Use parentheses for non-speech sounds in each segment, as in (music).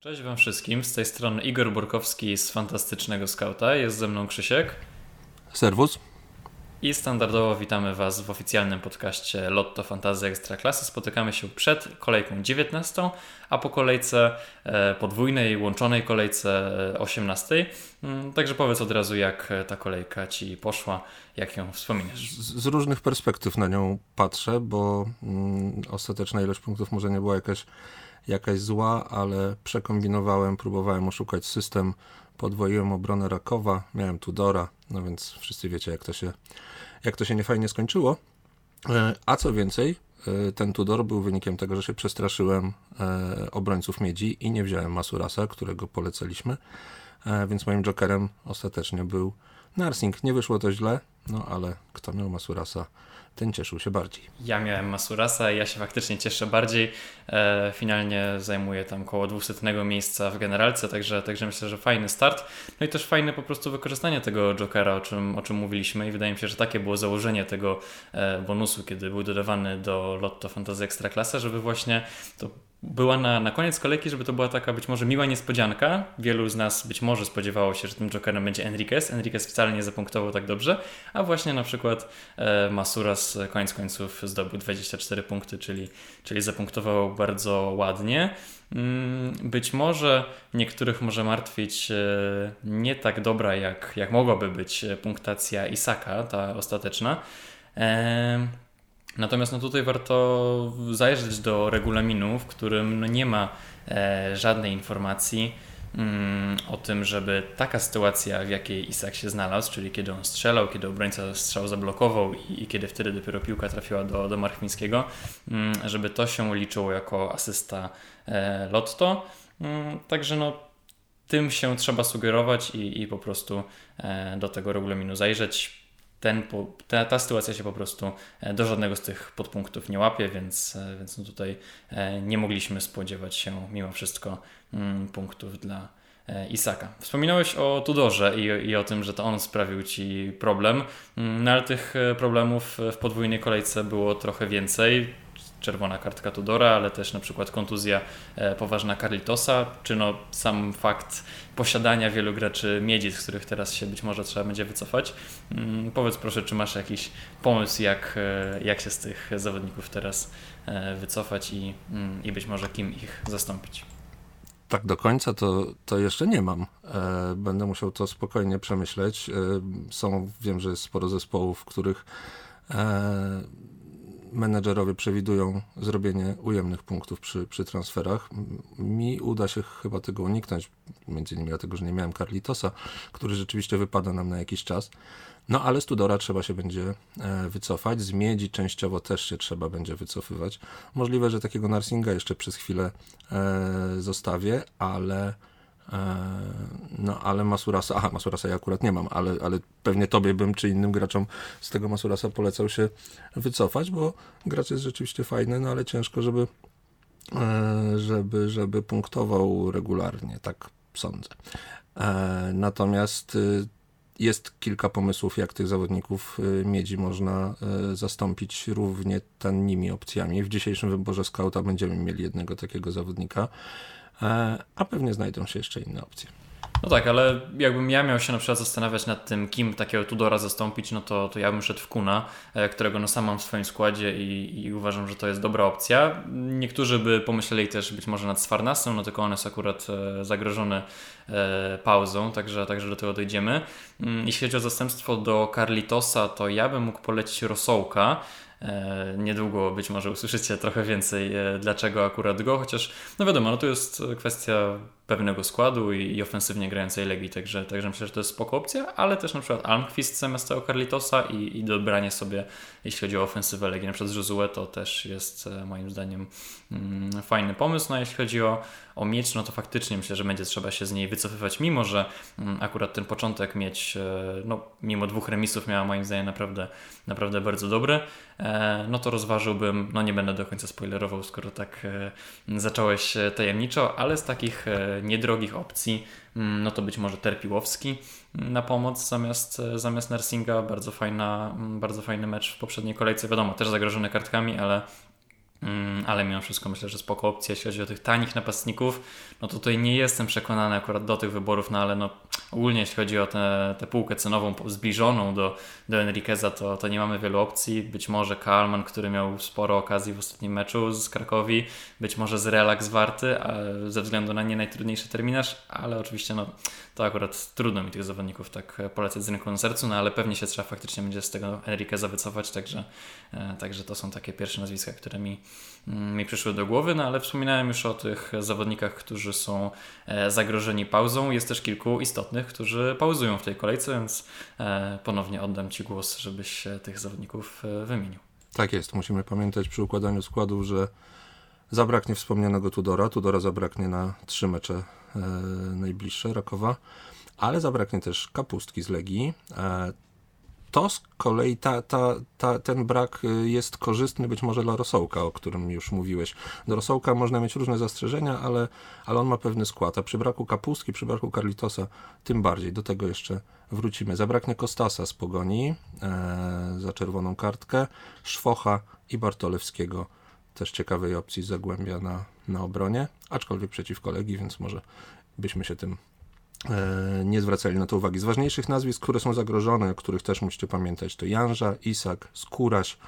Cześć Wam wszystkim, z tej strony Igor Burkowski z Fantastycznego Skauta, jest ze mną Krzysiek. Serwus. I standardowo witamy Was w oficjalnym podcaście Lotto Fantazy Ekstraklasy. Spotykamy się przed kolejką 19, a po kolejce e, podwójnej, łączonej kolejce 18. Mm, także powiedz od razu, jak ta kolejka Ci poszła, jak ją wspominasz. Z, z różnych perspektyw na nią patrzę, bo mm, ostateczna ilość punktów może nie była jakaś jakaś zła, ale przekombinowałem, próbowałem oszukać system, podwoiłem obronę Rakowa, miałem Tudora, no więc wszyscy wiecie, jak to się, jak to się niefajnie skończyło. E, a co więcej, e, ten Tudor był wynikiem tego, że się przestraszyłem e, obrońców miedzi i nie wziąłem Masurasa, którego polecaliśmy, więc moim jokerem ostatecznie był Narsing. Nie wyszło to źle, no ale kto miał Masurasa, ten cieszył się bardziej. Ja miałem Masurasa i ja się faktycznie cieszę bardziej. E, finalnie zajmuję tam około 200 miejsca w generalce, także, także myślę, że fajny start. No i też fajne po prostu wykorzystanie tego Jokera, o czym, o czym mówiliśmy i wydaje mi się, że takie było założenie tego e, bonusu, kiedy był dodawany do Lotto Fantasy Ekstraklasa, żeby właśnie to była na, na koniec kolejki, żeby to była taka być może miła niespodzianka. Wielu z nas być może spodziewało się, że tym Jokerem będzie Enriquez. Enriquez wcale nie zapunktował tak dobrze, a właśnie na przykład e, Masuras koniec końców zdobył 24 punkty, czyli, czyli zapunktował bardzo ładnie. Mm, być może niektórych może martwić e, nie tak dobra, jak, jak mogłaby być punktacja Isaka, ta ostateczna. E, Natomiast no tutaj warto zajrzeć do regulaminu, w którym no nie ma e, żadnej informacji mm, o tym, żeby taka sytuacja, w jakiej Isak się znalazł, czyli kiedy on strzelał, kiedy obrońca strzał zablokował i, i kiedy wtedy dopiero piłka trafiła do, do Marchwińskiego, mm, żeby to się liczyło jako asysta e, Lotto. Mm, także no tym się trzeba sugerować i, i po prostu e, do tego regulaminu zajrzeć ten, ta, ta sytuacja się po prostu e, do żadnego z tych podpunktów nie łapie, więc, e, więc no tutaj e, nie mogliśmy spodziewać się mimo wszystko mm, punktów dla Isaka. Wspominałeś o Tudorze i, i o tym, że to on sprawił Ci problem, mm, no ale tych problemów w podwójnej kolejce było trochę więcej czerwona kartka Tudora, ale też na przykład kontuzja e, poważna Carlitosa, czy no sam fakt posiadania wielu graczy miedzi, z których teraz się być może trzeba będzie wycofać. Mm, powiedz proszę, czy masz jakiś pomysł, jak, e, jak się z tych zawodników teraz e, wycofać i, mm, i być może kim ich zastąpić? Tak do końca to, to jeszcze nie mam. Będę musiał to spokojnie przemyśleć. Są, wiem, że jest sporo zespołów, w których menedżerowie przewidują zrobienie ujemnych punktów przy, przy transferach. Mi uda się chyba tego uniknąć, między innymi dlatego, że nie miałem Carlitosa, który rzeczywiście wypada nam na jakiś czas. No ale Studora trzeba się będzie e, wycofać, z Miedzi częściowo też się trzeba będzie wycofywać. Możliwe, że takiego Narsinga jeszcze przez chwilę e, zostawię, ale no ale Masurasa, aha, Masurasa ja akurat nie mam, ale, ale pewnie tobie bym czy innym graczom z tego Masurasa polecał się wycofać, bo gracz jest rzeczywiście fajny, no ale ciężko, żeby, e, żeby, żeby punktował regularnie, tak sądzę. E, natomiast y, jest kilka pomysłów, jak tych zawodników y, miedzi można y, zastąpić równie tanimi opcjami. W dzisiejszym wyborze skauta będziemy mieli jednego takiego zawodnika. E, a pewnie znajdą się jeszcze inne opcje. No tak, ale jakbym ja miał się na przykład zastanawiać nad tym, kim takiego Tudora zastąpić, no to, to ja bym szedł w Kuna, e, którego no sam mam w swoim składzie i, i uważam, że to jest dobra opcja. Niektórzy by pomyśleli też być może nad Sfarnasem, no tylko on jest akurat e, zagrożony pauzą, także, także do tego dojdziemy. Mm, jeśli chodzi o zastępstwo do Carlitosa, to ja bym mógł polecić Rosołka, niedługo być może usłyszycie trochę więcej, e, dlaczego akurat go, chociaż no wiadomo, no to jest kwestia pewnego składu i, i ofensywnie grającej Legii, także, także myślę, że to jest spoko opcja, ale też na przykład Almqvist zamiast Carlitosa i, i dobranie sobie, jeśli chodzi o ofensywę Legii, na przykład Josue, to też jest e, moim zdaniem mm, fajny pomysł, no a jeśli chodzi o, o miecz, no to faktycznie myślę, że będzie trzeba się z niej wycofywać, mimo że mm, akurat ten początek mieć, no mimo dwóch remisów miała moim zdaniem naprawdę, naprawdę bardzo dobry, E, no to rozważyłbym, no nie będę do końca spoilerował, skoro tak e, zacząłeś e, tajemniczo, ale z takich niedrogich opcji, mm, no to być może Terpiłowski mm, na pomoc zamiast, zamiast Nersinga. Bardzo, fajna, mm, bardzo fajny mecz w poprzedniej kolejce. Wiadomo, też zagrożony kartkami, ale ale mimo wszystko myślę, że spoko opcja, jeśli chodzi o tych tanich napastników. No tutaj nie jestem przekonany akurat do tych wyborów, no ale no ogólnie jeśli chodzi o tę półkę cenową zbliżoną do, do Enriqueza, to, to nie mamy wielu opcji. Być może Kalman, który miał sporo okazji w ostatnim meczu z Krakowi, być może z Relax Warty, ze względu na nie najtrudniejszy terminarz, ale oczywiście no, to akurat trudno mi tych zawodników tak polecać z rynku na sercu, no ale pewnie się trzeba faktycznie będzie z tego Enriqueza wycofać, także, e, także to są takie pierwsze nazwiska, które mi Mm, mi przyszły do głowy, no ale wspominałem już o tych zawodnikach, którzy są e, zagrożeni pauzą. Jest też kilku istotnych, którzy pauzują w tej kolejce, więc e, ponownie oddam Ci głos, żebyś tych zawodników e, wymienił. Tak jest. Musimy pamiętać przy układaniu składu, że zabraknie wspomnianego Tudora. Tudora zabraknie na trzy mecze najbliższe Rakowa, ale zabraknie też Kapustki z Legii. To z kolei ta, ta, ta, ten brak y, jest korzystny być może dla Rosołka, o którym już mówiłeś. Do Rosołka można mieć różne zastrzeżenia, ale, ale on ma pewny skład, a przy braku Kapustki, przy braku Carlitosa tym bardziej. Do tego jeszcze wrócimy. Zabraknie Kostasa z Pogoni e, za czerwoną kartkę, Szwocha i Bartolewskiego. Też ciekawej opcji Zagłębia na, na obronie, aczkolwiek przeciw kolegi, więc może byśmy się tym nie zwracali na to uwagi. Z ważniejszych nazwisk, które są zagrożone, o których też musicie pamiętać, to Janża, Isak, Skóraś,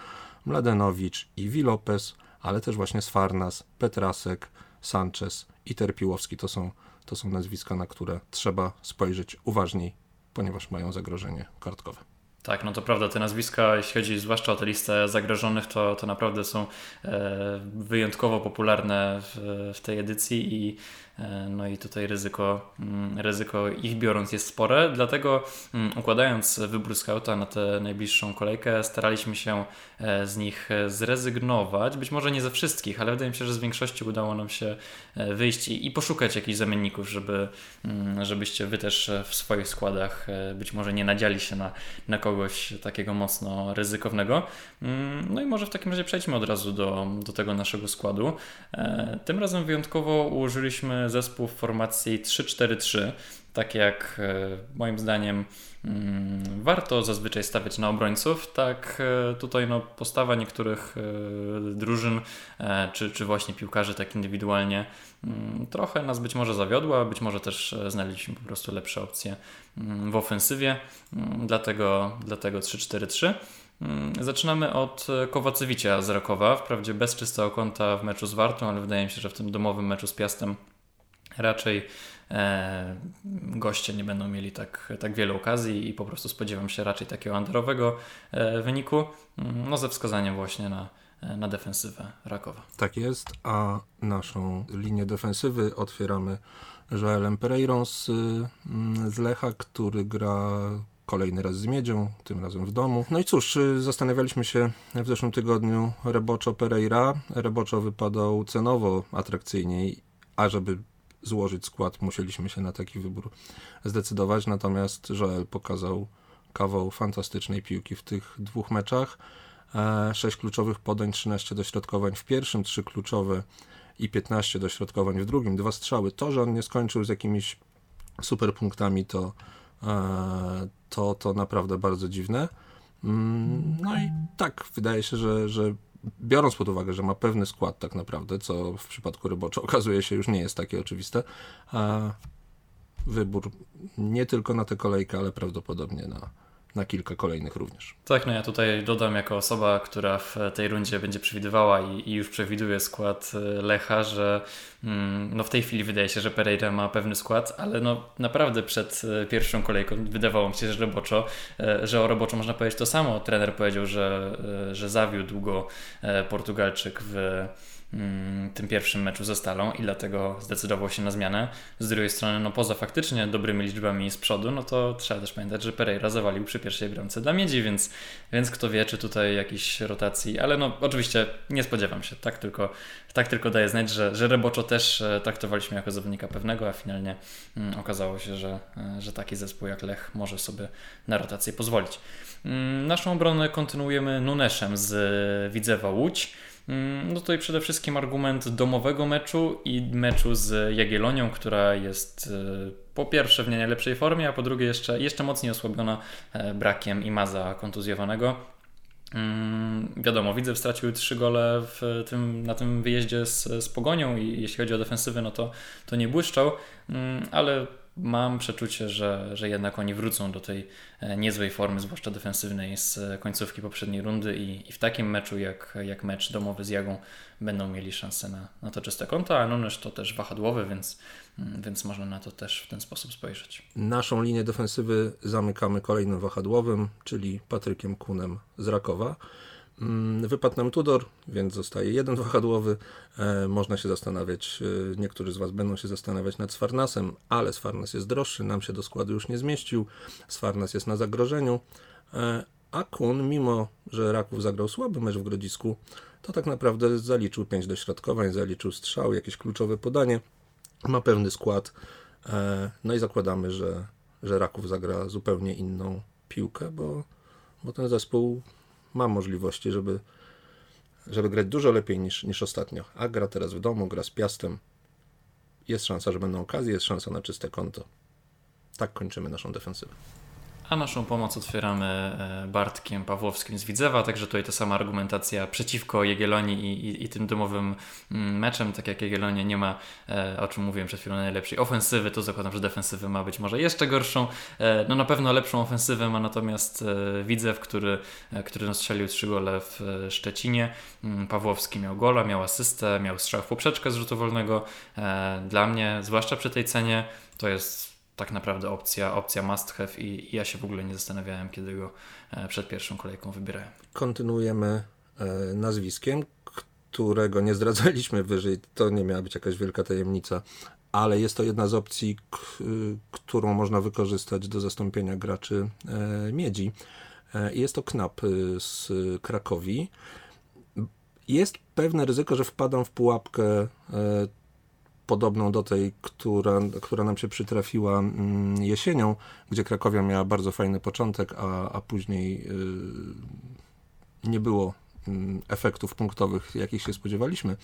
Mladenowicz i Wilopes, ale też właśnie Sfarnas, Petrasek, Sanchez i Terpiłowski. To są, to są nazwiska, na które trzeba spojrzeć uważniej, ponieważ mają zagrożenie kartkowe. Tak, no to prawda, te nazwiska, jeśli chodzi zwłaszcza o tę listę zagrożonych, to, to naprawdę są e, wyjątkowo popularne w, w tej edycji i E, no i tutaj ryzyko, mm, ryzyko ich biorąc jest spore, dlatego mm, układając wybór scouta na tę najbliższą kolejkę staraliśmy się e, z nich zrezygnować. Być może nie ze wszystkich, ale wydaje mi się, że z większości udało nam się wyjść i, i poszukać jakichś zamienników, żeby, mm, żebyście wy też w swoich składach być może nie nadziali się na, na kogoś takiego mocno ryzykownego. No i może w takim razie przejdźmy od razu do, do tego naszego składu. Tym razem wyjątkowo ułożyliśmy zespół w formacji 3-4-3, tak jak e, moim zdaniem mm, warto zazwyczaj stawiać na obrońców, tak e, tutaj no, postawa niektórych e, drużyn, czy, czy właśnie piłkarzy tak indywidualnie mm, trochę nas być może zawiodła, być może też znaleźliśmy po prostu lepsze opcje mm, w ofensywie, dlatego, dlatego 3-4-3. Zaczynamy od Kowacewicia z Rakowa, wprawdzie bez czystego konta w meczu z Wartą, ale wydaje mi się, że w tym domowym meczu z Piastem raczej goście nie będą mieli tak, tak wiele okazji i po prostu spodziewam się raczej takiego underowego e, wyniku, mm, no ze wskazaniem właśnie na, e, na defensywę Rakowa. Tak jest, a naszą linię defensywy otwieramy Joelem Pereirą z, mm, z Lecha, który gra kolejny raz z Miedzią, tym razem w domu. No i cóż, y, zastanawialiśmy się w zeszłym tygodniu Reboczo Pereira. Reboczo wypadał cenowo atrakcyjniej, a żeby złożyć skład, musieliśmy się na taki wybór zdecydować. Natomiast Joel pokazał kawał fantastycznej piłki w tych dwóch meczach. 6 e, kluczowych podań, 13 dośrodkowań w pierwszym, 3 kluczowe i 15 dośrodkowań w drugim, dwa strzały. To, że on nie skończył z jakimiś super punktami, to, e, to, to naprawdę bardzo dziwne. Mm, no i tak, wydaje się, że, że biorąc pod uwagę, że ma pewny skład tak naprawdę, co w przypadku Rybocza (laughs) okazuje się już nie jest takie oczywiste, a wybór nie tylko na tę kolejkę, ale prawdopodobnie na, na kilka kolejnych również. Tak, no ja tutaj dodam jako osoba, która w tej rundzie będzie przewidywała i, i już przewiduje skład e, Lecha, że mm, no w tej chwili wydaje się, że Pereira ma pewny skład, ale no naprawdę przed e, pierwszą kolejką wydawało mi się, że Roboczo, e, że o Roboczo można powiedzieć to samo. Trener powiedział, że, że zawiódł go Portugalczyk w tym pierwszym meczu ze Stalą i dlatego zdecydował się na zmianę. Z drugiej strony, no poza faktycznie dobrymi liczbami z przodu, no to trzeba też pamiętać, że Pereira zawalił przy pierwszej bramce dla Miedzi, więc, więc kto wie, czy tutaj jakiejś rotacji, ale no oczywiście nie spodziewam się, tak tylko, tak tylko daję znać, że, że Reboczo też e, traktowaliśmy jako zawodnika pewnego, a finalnie mm, okazało się, że, e, że taki zespół jak Lech może sobie na rotację pozwolić. Mm, naszą obronę kontynuujemy Nuneszem z Widzewa Łódź. Mm, no tutaj przede wszystkim argument domowego meczu i meczu z Jagiellonią, która jest e, po pierwsze w nie najlepszej formie, a po drugie jeszcze, jeszcze mocniej osłabiona e, brakiem Imaza kontuzjowanego. Mm, wiadomo, widzę, stracił trzy gole w tym, na tym wyjeździe z, z Pogonią i jeśli chodzi o defensywę, no to, to nie błyszczał, mm, ale mam przeczucie, że, że jednak oni wrócą do tej e, niezłej formy, zwłaszcza defensywnej z końcówki poprzedniej rundy i, i w takim meczu jak, jak mecz domowy z Jagą będą mieli szansę na, na to czyste konto, a Nunes to też wahadłowy, więc, mm, więc można na to też w ten sposób spojrzeć. Naszą linię defensywy zamykamy kolejnym wahadłowym, czyli Patrykiem Kunem z Rakowa. Mm, wypadł nam Tudor, więc zostaje jeden wahadłowy. E, można się zastanawiać, e, niektórzy z Was będą się zastanawiać nad Sfarnasem, ale Sfarnas jest droższy, nam się do składu już nie zmieścił. Sfarnas jest na zagrożeniu. E, a Kun, mimo że Raków zagrał słaby mecz w Grodzisku, to tak naprawdę zaliczył pięć dośrodkowań, zaliczył strzał, jakieś kluczowe podanie. Ma pewny skład. No i zakładamy, że, że Raków zagra zupełnie inną piłkę, bo, bo ten zespół ma możliwości, żeby, żeby grać dużo lepiej niż, niż ostatnio. A gra teraz w domu, gra z Piastem. Jest szansa, że będą okazje, jest szansa na czyste konto. Tak kończymy naszą defensywę. A naszą pomoc otwieramy e, Bartkiem Pawłowskim z Widzewa, także tutaj ta sama argumentacja przeciwko Jagiellonii i, i, i, tym domowym mm, meczem, tak jak Jagiellonia nie ma, e, o czym mówiłem przed chwilą, najlepszej ofensywy, to zakładam, że defensywy ma być może jeszcze gorszą. E, no na pewno lepszą ofensywę ma natomiast Widzew, który, który strzelił trzy gole w Szczecinie. Mm, Pawłowski miał gola, miał asystę, miał strzał w poprzeczkę z rzutu wolnego. Dla mnie, zwłaszcza przy tej cenie, to jest tak naprawdę opcja, opcja must have i, ja się w ogóle nie zastanawiałem, kiedy go e, przed pierwszą kolejką wybierałem. Kontynuujemy e, nazwiskiem, którego nie zdradzaliśmy wyżej. To nie miała być jakaś wielka tajemnica, ale jest to jedna z opcji, którą można wykorzystać do zastąpienia graczy e, miedzi. Jest to Knap z Krakowi. Jest pewne ryzyko, że wpadam w pułapkę podobną do tej, która, która nam się przytrafiła mm, jesienią, gdzie Krakowia miała bardzo fajny początek, a, a później y, nie było mm, efektów punktowych, jakich się spodziewaliśmy.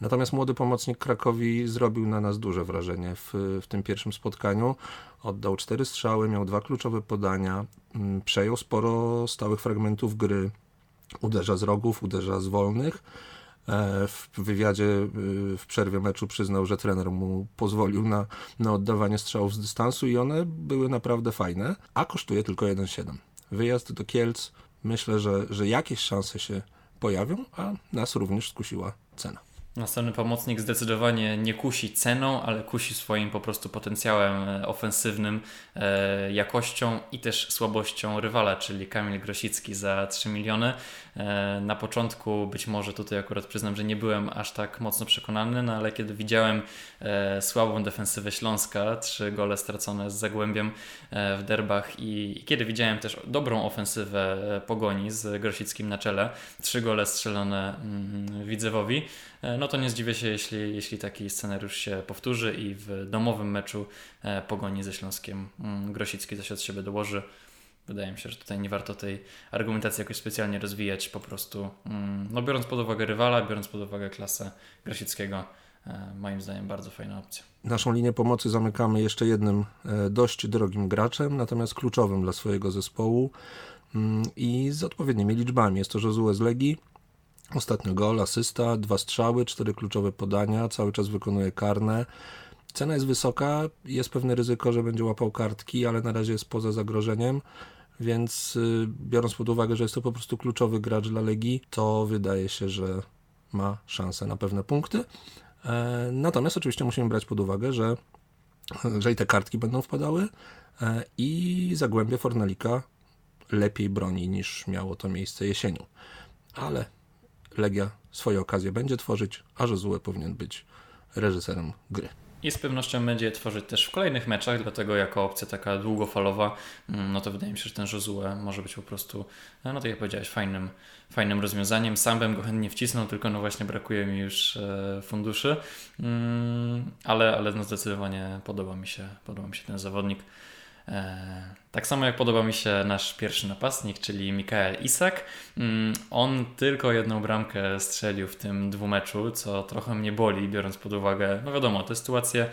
Natomiast młody pomocnik Krakowi zrobił na nas duże wrażenie w, w tym pierwszym spotkaniu. Oddał cztery strzały, miał dwa kluczowe podania, mm, przejął sporo stałych fragmentów gry, uderza z rogów, uderza z wolnych. E, w wywiadzie y, w przerwie meczu przyznał, że trener mu pozwolił na, na oddawanie strzałów z dystansu i one były naprawdę fajne, a kosztuje tylko 1,7. Wyjazd do Kielc, myślę, że, że jakieś szanse się pojawią, a nas również skusiła cena. Następny pomocnik zdecydowanie nie kusi ceną, ale kusi swoim po prostu potencjałem e, ofensywnym, e, jakością i też słabością rywala, czyli Kamil Grosicki za 3 miliony. E, na początku być może tutaj akurat przyznam, że nie byłem aż tak mocno przekonany, no ale kiedy widziałem słabą defensywę Śląska, trzy gole stracone z Zagłębiem w derbach i kiedy widziałem też dobrą ofensywę Pogoni z Grosickim na czele, trzy gole strzelone mm, Widzewowi, no no to nie zdziwię się, jeśli, jeśli taki scenariusz się powtórzy i w domowym meczu e, pogoni ze Śląskiem mm, Grosicki coś od siebie dołoży. Wydaje mi się, że tutaj nie warto tej argumentacji jakoś specjalnie rozwijać. Po prostu, mm, no biorąc pod uwagę rywala, biorąc pod uwagę klasę Grosickiego, e, moim zdaniem bardzo fajna opcja. Naszą linię pomocy zamykamy jeszcze jednym e, dość drogim graczem, natomiast kluczowym dla swojego zespołu mm, i z odpowiednimi liczbami. Jest to Josue z Legii, Ostatnio gol, asysta, dwa strzały, cztery kluczowe podania, cały czas wykonuje karne. Cena jest wysoka, jest pewne ryzyko, że będzie łapał kartki, ale na razie jest poza zagrożeniem, więc y, biorąc pod uwagę, że jest to po prostu kluczowy gracz dla Legii, to wydaje się, że ma szansę na pewne punkty. E, natomiast oczywiście musimy brać pod uwagę, że, że i te kartki będą wpadały e, i Zagłębie Fornalika lepiej broni niż miało to miejsce jesienią. Ale Legia swoje okazje będzie tworzyć, a Josue powinien być reżyserem gry. I z pewnością będzie je tworzyć też w kolejnych meczach, dlatego jako opcja taka długofalowa, mm, no to wydaje mi się, że ten Josue może być po prostu, no tak jak powiedziałeś, fajnym, fajnym rozwiązaniem. Sam bym go chętnie wcisnął, tylko no właśnie brakuje mi już e, funduszy, mm, ale, ale no zdecydowanie podoba mi się, podoba mi się ten zawodnik. Tak samo jak podoba mi się nasz pierwszy napastnik, czyli Mikael Isak. Mm, on tylko jedną bramkę strzelił w tym dwumeczu, co trochę mnie boli, biorąc pod uwagę, no wiadomo, tę sytuację e,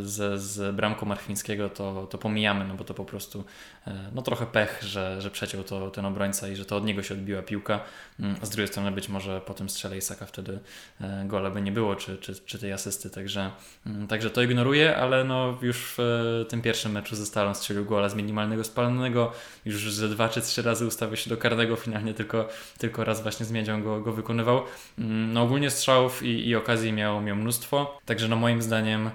z, z bramką Marchwińskiego to, to pomijamy, no bo to po prostu e, no trochę pech, że, że przeciął to ten obrońca i że to od niego się odbiła piłka. Mm, z drugiej strony być może po tym strzele Isaka wtedy e, gola by nie było, czy, czy, czy tej asysty, także, mm, także to ignoruję, ale no już w tym pierwszym meczu ze Stalą strzelił gola z minimalnego spalonego, już ze dwa czy trzy razy ustawił się do karnego, finalnie tylko, tylko raz właśnie z miedzią go, go wykonywał. Mm, no ogólnie strzałów i, i okazji miał, miał mnóstwo, także no moim zdaniem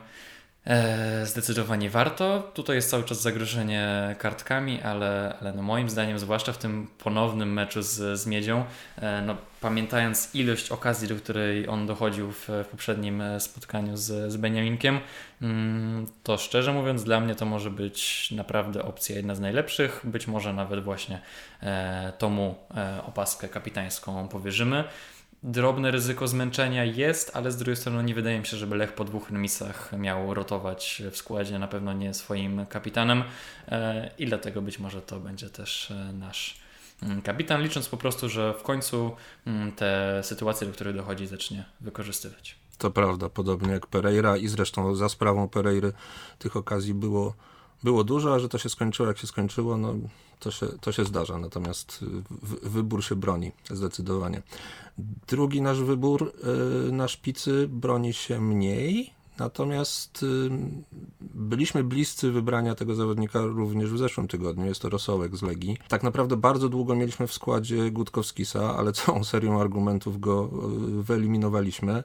zdecydowanie warto. Tutaj jest cały czas zagrożenie kartkami, ale, ale no moim zdaniem, zwłaszcza w tym ponownym meczu z, z Miedzią, e, no pamiętając ilość okazji, do której on dochodził w, w poprzednim e, spotkaniu z, z Beniaminkiem, mm, to szczerze mówiąc, dla mnie to może być naprawdę opcja jedna z najlepszych. Być może nawet właśnie tomu opaskę kapitańską powierzymy drobne ryzyko zmęczenia jest, ale z drugiej strony nie wydaje mi się, żeby Lech po dwóch remisach miał rotować w składzie, na pewno nie swoim kapitanem e, i dlatego być może to będzie też e, nasz mm, kapitan, licząc po prostu, że w końcu mm, te sytuacje, do których dochodzi, zacznie wykorzystywać. To prawda, podobnie jak Pereira i zresztą za sprawą Pereiry tych okazji było, było dużo, a że to się skończyło jak się skończyło, no to się, to się zdarza, natomiast wybór się broni zdecydowanie. Drugi nasz wybór y, na szpicy broni się mniej, natomiast y, byliśmy bliscy wybrania tego zawodnika również w zeszłym tygodniu. Jest to Rosołek z Legii. Tak naprawdę bardzo długo mieliśmy w składzie Gutkowskisa, ale całą serią argumentów go y, wyeliminowaliśmy.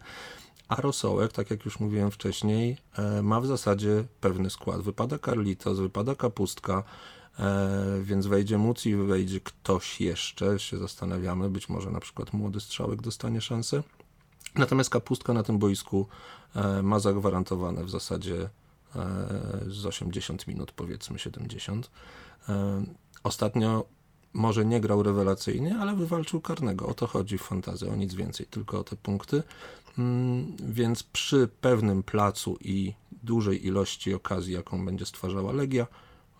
A Rosołek, tak jak już mówiłem wcześniej, ma w zasadzie pewny skład. Wypada Carlitos, wypada Kapustka, E, więc wejdzie Muci, wejdzie ktoś jeszcze, się zastanawiamy, być może na przykład młody strzałek dostanie szansę. Natomiast kapustka na tym boisku e, ma zagwarantowane w zasadzie e, z 80 minut, powiedzmy 70. Ostatnio może nie grał rewelacyjnie, ale wywalczył karnego. O to chodzi w fantazji, o nic więcej, tylko o te punkty. Mm, więc przy pewnym placu i dużej ilości okazji, jaką będzie stwarzała Legia,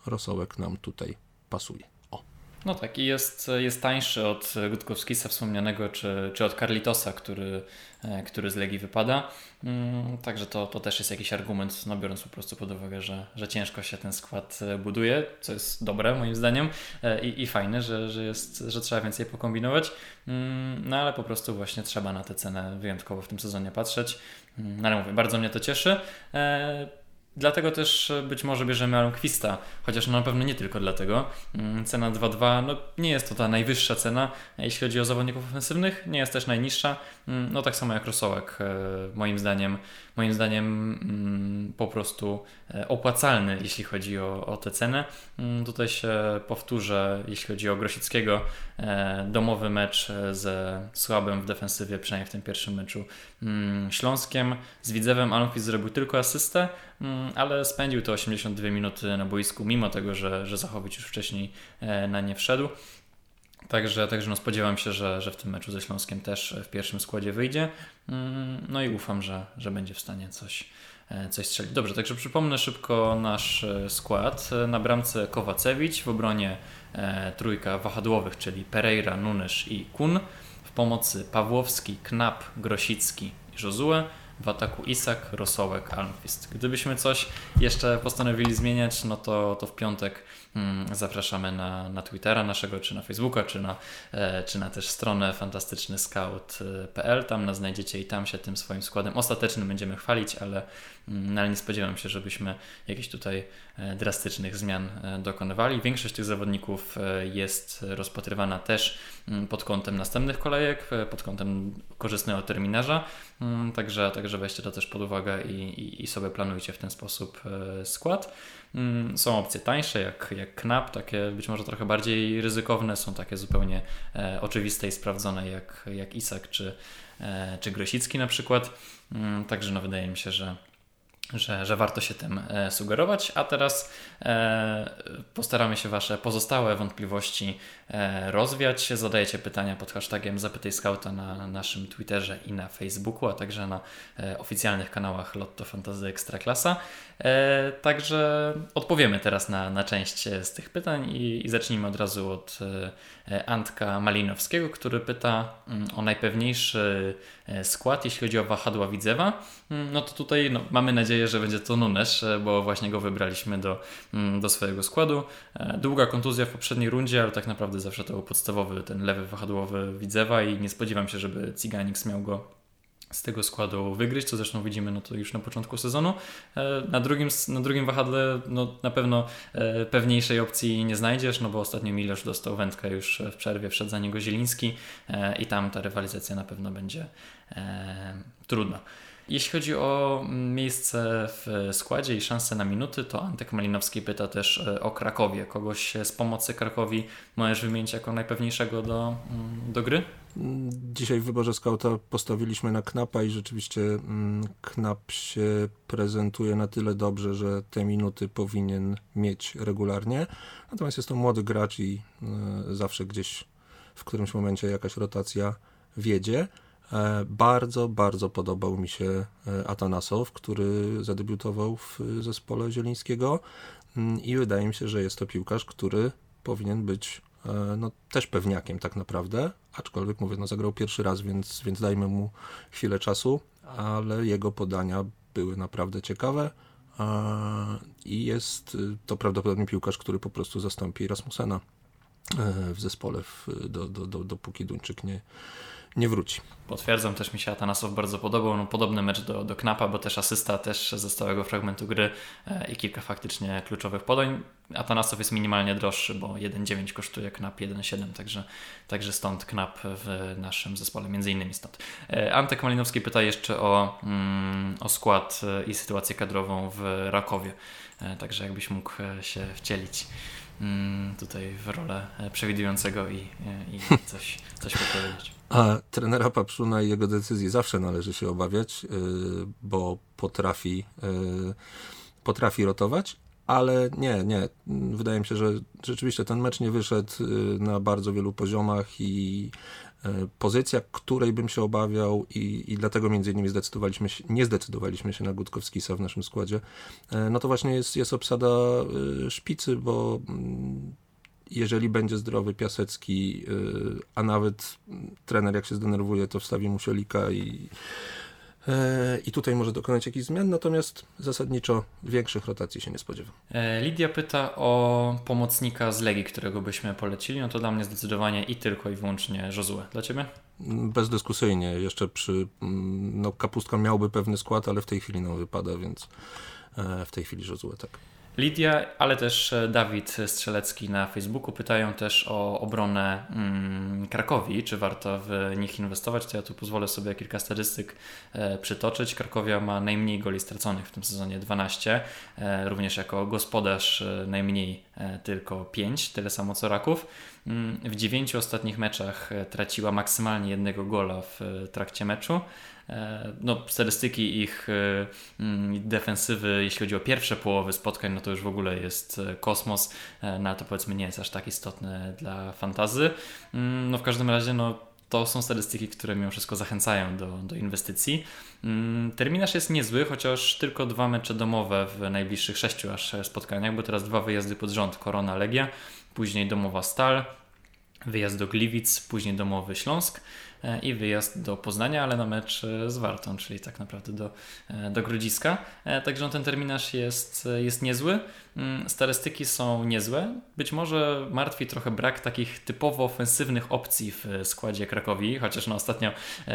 rosołek nam tutaj pasuje. No tak, i jest, jest tańszy od Gutkowskisa wspomnianego, czy, czy od Carlitosa, który, e, który z Legii wypada. Mm, także to, to też jest jakiś argument, no biorąc po prostu pod uwagę, że, że ciężko się ten skład e, buduje, co jest dobre moim zdaniem e, i, i fajne, że, że, jest, że trzeba więcej pokombinować. Mm, no ale po prostu właśnie trzeba na tę cenę wyjątkowo w tym sezonie patrzeć. Mm, no ale mówię, bardzo mnie to cieszy. Dlatego też e, być może bierzemy Almquista, chociaż no na pewno nie tylko dlatego. Mm, cena 2.2 no nie jest to ta najwyższa cena, jeśli chodzi o zawodników ofensywnych, nie jest też najniższa. Mm, no tak samo jak Rosołek, e, moim zdaniem, moim zdaniem mm, po prostu e, opłacalny, jeśli chodzi o, o tę cenę. Tutaj się powtórzę, jeśli chodzi o Grosickiego, domowy mecz ze słabym w defensywie, przynajmniej w tym pierwszym meczu Śląskiem. Z Widzewem Almquist zrobił tylko asystę, Mm, ale spędził te 82 minuty na boisku, mimo tego, że, że Zachowicz już wcześniej e, na nie wszedł. Także, także no spodziewam się, że, że w tym meczu ze Śląskiem też w pierwszym składzie wyjdzie. Mm, no i ufam, że, że będzie w stanie coś, e, coś strzelić. Dobrze, także przypomnę szybko nasz e, skład. Na bramce Kowacewicz, w obronie trójka wahadłowych, czyli Pereira, Nunes i Kun. W pomocy Pawłowski, Knap, Grosicki i Josue w ataku Isak, Rosołek, Almqvist. Gdybyśmy coś jeszcze postanowili zmieniać, no to, to w piątek mm, zapraszamy na, na Twittera naszego, czy na Facebooka, czy na, e, czy na też stronę fantastyczny scout.pl. Tam nas znajdziecie i tam się tym swoim składem ostatecznym będziemy chwalić, ale, mm, ale nie spodziewam się, żebyśmy jakichś tutaj e, drastycznych zmian e, dokonywali. Większość tych zawodników e, jest rozpatrywana też mm, pod kątem następnych kolejek, e, pod kątem korzystnego terminarza. Mm, także, także weźcie to też pod uwagę i, i, i sobie planujcie w ten sposób e, skład. Mm, są opcje tańsze, jak, jak Knap, takie być może trochę bardziej ryzykowne, są takie zupełnie e, oczywiste i sprawdzone, jak, jak Isak czy, e, czy Grosicki na przykład. Mm, także no, wydaje mi się, że że, że warto się tym sugerować. A teraz e, postaramy się Wasze pozostałe wątpliwości e, rozwiać. Zadajecie pytania pod hashtagiem Zapytaj Scouta na naszym Twitterze i na Facebooku, a także na e, oficjalnych kanałach Lotto Fantasy Ekstraklasa. E, także odpowiemy teraz na, na część z tych pytań i, i zacznijmy od razu od Antka Malinowskiego, który pyta mm, o najpewniejszy skład, jeśli chodzi o wahadła Widzewa. Mm, no to tutaj no, mamy nadzieję, że będzie to Nunes, bo właśnie go wybraliśmy do, mm, do swojego składu. Długa kontuzja w poprzedniej rundzie, ale tak naprawdę zawsze to był podstawowy, ten lewy wahadłowy Widzewa i nie spodziewam się, żeby Ciganix miał go z tego składu wygryźć, co zresztą widzimy no to już na początku sezonu. E, na drugim, na drugim wahadle no, na pewno e, pewniejszej opcji nie znajdziesz, no bo ostatnio Milosz dostał wędkę już w przerwie, wszedł za niego Zieliński e, i tam ta rywalizacja na pewno będzie trudna. Jeśli chodzi o miejsce w składzie i szanse na minuty, to Antek Malinowski pyta też o Krakowie. Kogoś z pomocy Krakowi możesz wymienić jako najpewniejszego do, do gry? Dzisiaj w wyborze skauta postawiliśmy na Knapa i rzeczywiście mm, Knap się prezentuje na tyle dobrze, że te minuty powinien mieć regularnie. Natomiast jest to młody gracz i e, zawsze gdzieś w którymś momencie jakaś rotacja wiedzie. E, bardzo, bardzo podobał mi się e, Atanasow, który zadebiutował w zespole Zielińskiego. Mm, i wydaje mi się, że jest to piłkarz, który powinien być E, no, też pewniakiem tak naprawdę, aczkolwiek mówię, no, zagrał pierwszy raz, więc, więc dajmy mu chwilę czasu, ale jego podania były naprawdę ciekawe. E, i jest to prawdopodobnie piłkarz, który po prostu zastąpi Rasmusena e, w zespole, w, do, do, do, dopóki Duńczyk nie, nie wróci. Potwierdzam, też mi się Atanasow bardzo podobał. No, podobny mecz do, do Knapa, bo też asysta też ze stałego fragmentu gry e, i kilka faktycznie kluczowych podań. Atanasow jest minimalnie droższy, bo 1,9 kosztuje Knap 1,7, także, także stąd Knap w naszym zespole, między innymi stąd. E, Antek Malinowski pyta jeszcze o, mm, o skład e, i sytuację kadrową w Rakowie, także jakbyś mógł się wcielić mm, tutaj w rolę przewidującego i, i coś, coś powiedzieć. A trenera Papszuna i jego decyzji zawsze należy się obawiać, y, bo potrafi, y, potrafi rotować, ale nie, nie. Wydaje mi się, że rzeczywiście ten mecz nie wyszedł y, na bardzo wielu poziomach i pozycja, której bym się obawiał i, i dlatego między innymi zdecydowaliśmy się, nie zdecydowaliśmy się na Gutkowskisa w naszym składzie, no to właśnie jest, jest obsada szpicy, bo mm, jeżeli będzie zdrowy Piasecki, y, a nawet trener jak się zdenerwuje, to wstawi mu Siolika i, e, i tutaj może dokonać jakichś zmian, natomiast zasadniczo większych rotacji się nie spodziewam. E, Lidia pyta o pomocnika z Legii, którego byśmy polecili. No to dla mnie zdecydowanie i tylko i wyłącznie Josue. Dla Ciebie? Bezdyskusyjnie. Jeszcze przy, mm, no Kapustka miałby pewny skład, ale w tej chwili nam wypada, więc e, w tej chwili Josue, tak. Lidia, ale też e, Dawid Strzelecki na Facebooku pytają też o obronę mm, Krakowi, czy warto w nich inwestować. To ja tu pozwolę sobie kilka statystyk e, przytoczyć. Krakowia ma najmniej goli straconych w tym sezonie 12, e, również jako gospodarz najmniej tylko 5, tyle samo co Raków. W dziewięciu ostatnich meczach e, traciła maksymalnie jednego gola w trakcie meczu. E, no, statystyki ich e, mm, defensywy, jeśli chodzi o pierwsze połowy spotkań, no to już w ogóle jest e, kosmos, no to powiedzmy nie jest aż tak istotne dla fantazy. Mm, no w każdym razie, no to są statystyki, które mimo wszystko zachęcają do, do inwestycji. Mm, terminarz jest niezły, chociaż tylko dwa mecze domowe w najbliższych sześciu aż spotkaniach, bo teraz dwa wyjazdy pod rząd, Korona Legia, później domowa Stal, wyjazd do Gliwic, później domowy Śląsk. E, i wyjazd do Poznania, ale na mecz e, z Wartą, czyli tak naprawdę do, e, do Grodziska. Także ten terminarz jest, jest niezły. Mm, statystyki są niezłe. Być może martwi trochę brak takich typowo ofensywnych opcji w składzie Krakowi, chociaż no ostatnio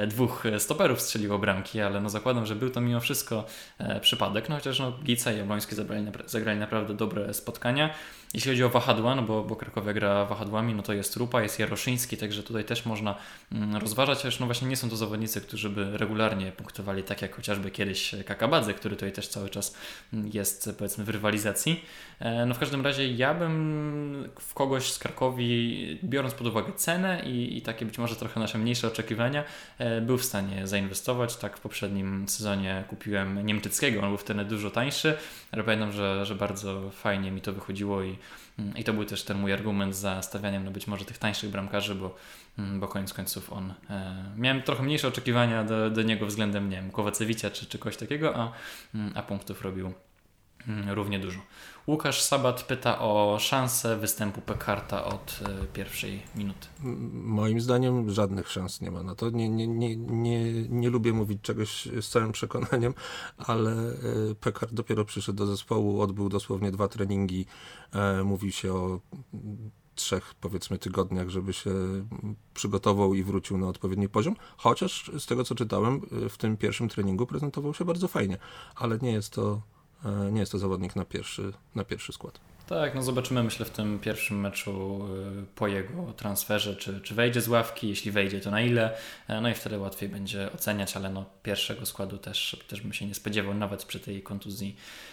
dwóch stoperów strzeliło bramki, ale no zakładam, że był to mimo wszystko przypadek, no chociaż no Gica i Jabłoński zagrali, zagrali naprawdę dobre spotkania. Jeśli chodzi o wahadła, no bo, bo Krakowia gra wahadłami, no to jest Rupa, jest Jaroszyński, także tutaj też można mm, rozważać, chociaż no właśnie nie są to zawodnicy, którzy by regularnie punktowali, tak jak chociażby kiedyś Kakabadze, który tutaj też cały czas mm, jest powiedzmy w rywalizacji. No w każdym razie ja bym w kogoś z Krakowi, biorąc pod uwagę cenę i, i takie być może trochę nasze mniejsze oczekiwania, był w stanie zainwestować. Tak w poprzednim sezonie kupiłem Niemczyckiego, on był wtedy dużo tańszy, ale pamiętam, że, że bardzo fajnie mi to wychodziło i, i to był też ten mój argument za stawianiem no być może tych tańszych bramkarzy, bo, bo koniec końców on. E, miałem trochę mniejsze oczekiwania do, do niego względem, nie wiem, Kowacewicza czy, czy kogoś takiego, a, a punktów robił Mm, równie dużo. Łukasz Sabat pyta o szansę występu Pekarta od e, pierwszej minuty. Moim zdaniem żadnych szans nie ma na to. Nie, nie, nie, nie, nie lubię mówić czegoś z całym przekonaniem, ale e, Pekart dopiero przyszedł do zespołu, odbył dosłownie dwa treningi. E, mówi się o trzech, powiedzmy, tygodniach, żeby się przygotował i wrócił na odpowiedni poziom. Chociaż z tego co czytałem, w tym pierwszym treningu prezentował się bardzo fajnie, ale nie jest to nie jest to zawodnik na pierwszy, na pierwszy skład. Tak, no zobaczymy myślę w tym pierwszym meczu e, po jego transferze, czy, czy wejdzie z ławki, jeśli wejdzie to na ile, e, no i wtedy łatwiej będzie oceniać, ale no pierwszego składu też, też bym się nie spodziewał, nawet przy tej kontuzji E,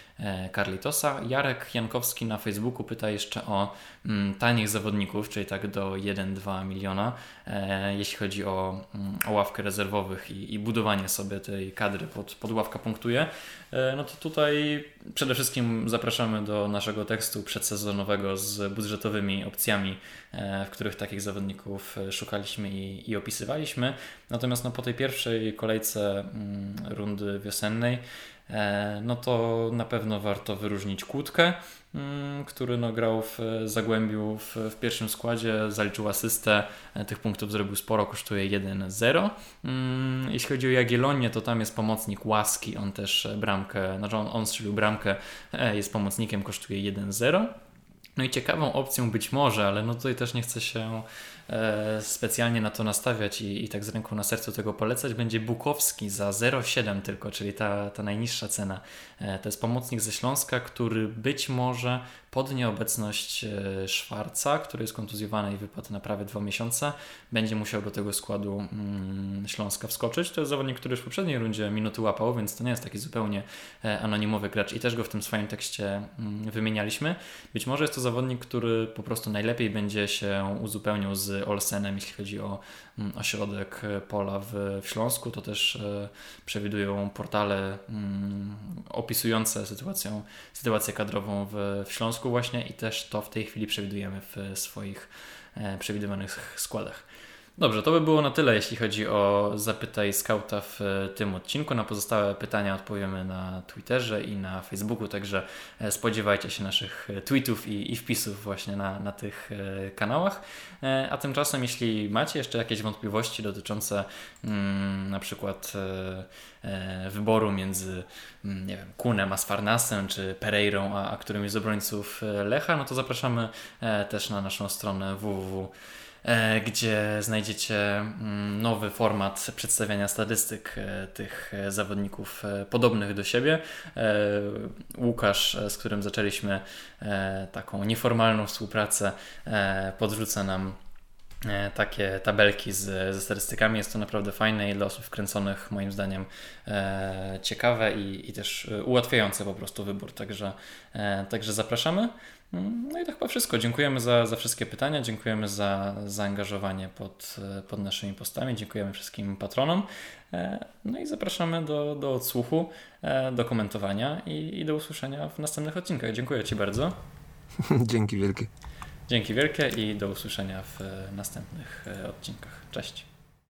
Carlitosa. Jarek Jankowski na Facebooku pyta jeszcze o mm, tanich zawodników, czyli tak do 1-2 miliona, e, jeśli chodzi o, mm, o ławkę rezerwowych i, i, budowanie sobie tej kadry pod, pod ławka punktuje. E, no to tutaj przede wszystkim zapraszamy do naszego tekstu przedsezonowego z budżetowymi opcjami, e, w których takich zawodników e, szukaliśmy i, i opisywaliśmy. Natomiast no, po tej pierwszej kolejce mm, rundy wiosennej E, no to na pewno warto wyróżnić Kłódkę, mm, który no grał w Zagłębiu w, w pierwszym składzie, zaliczył asystę, e, tych punktów zrobił sporo, kosztuje 1-0. Mm, jeśli chodzi o Jagiellonię, to tam jest pomocnik Łaski, on też bramkę, znaczy on, on strzelił bramkę, e, jest pomocnikiem, kosztuje 1-0. No i ciekawą opcją być może, ale no tutaj też nie chcę się E, specjalnie na to nastawiać i, i tak z ręką na sercu tego polecać, będzie Bukowski za 0,7 tylko, czyli ta, ta najniższa cena. E, to jest pomocnik ze Śląska, który być może pod nieobecność e, Szwarca, który jest kontuzjowany i wypadł na prawie dwa miesiące, będzie musiał do tego składu mm, Śląska wskoczyć. To jest zawodnik, który już w poprzedniej rundzie minuty łapał, więc to nie jest taki zupełnie anonimowy gracz i też go w tym swoim tekście mm, wymienialiśmy. Być może jest to zawodnik, który po prostu najlepiej będzie się uzupełniał z Olsenem, jeśli chodzi o mm, ośrodek e, pola w, Śląsku. To też e, przewidują portale opisujące sytuację, sytuację kadrową w Śląsku właśnie i też to w tej chwili przewidujemy w swoich e, przewidywanych składach. Dobrze, to by było na tyle, jeśli chodzi o zapytaj skauta w e, tym odcinku. Na pozostałe pytania odpowiemy na Twitterze i na Facebooku, także e, spodziewajcie się naszych e, tweetów i, i wpisów właśnie na, na tych kanałach. A tymczasem, jeśli macie jeszcze jakieś wątpliwości dotyczące mm, na przykład wyboru między mm, nie wiem, Kunem a Sfarnasem, czy Pereirą, a, a którymś z obrońców Lecha, no to zapraszamy też na naszą stronę www E, gdzie znajdziecie mm, nowy format przedstawiania statystyk e, tych e, zawodników podobnych do siebie. Łukasz, z którym zaczęliśmy taką nieformalną współpracę, podrzuca nam takie tabelki z, ze statystykami. Jest to naprawdę fajne i dla osób wkręconych moim zdaniem ciekawe i, i też ułatwiające po prostu wybór. Także, także zapraszamy. No i to chyba wszystko. Dziękujemy za, za wszystkie pytania, dziękujemy za zaangażowanie pod, pod naszymi postami, dziękujemy wszystkim patronom. E, no i zapraszamy do, do odsłuchu, e, do komentowania i, i do usłyszenia w następnych odcinkach. Dziękuję Ci bardzo. (laughs) Dzięki wielkie. Dzięki wielkie i do usłyszenia w następnych e, odcinkach. Cześć.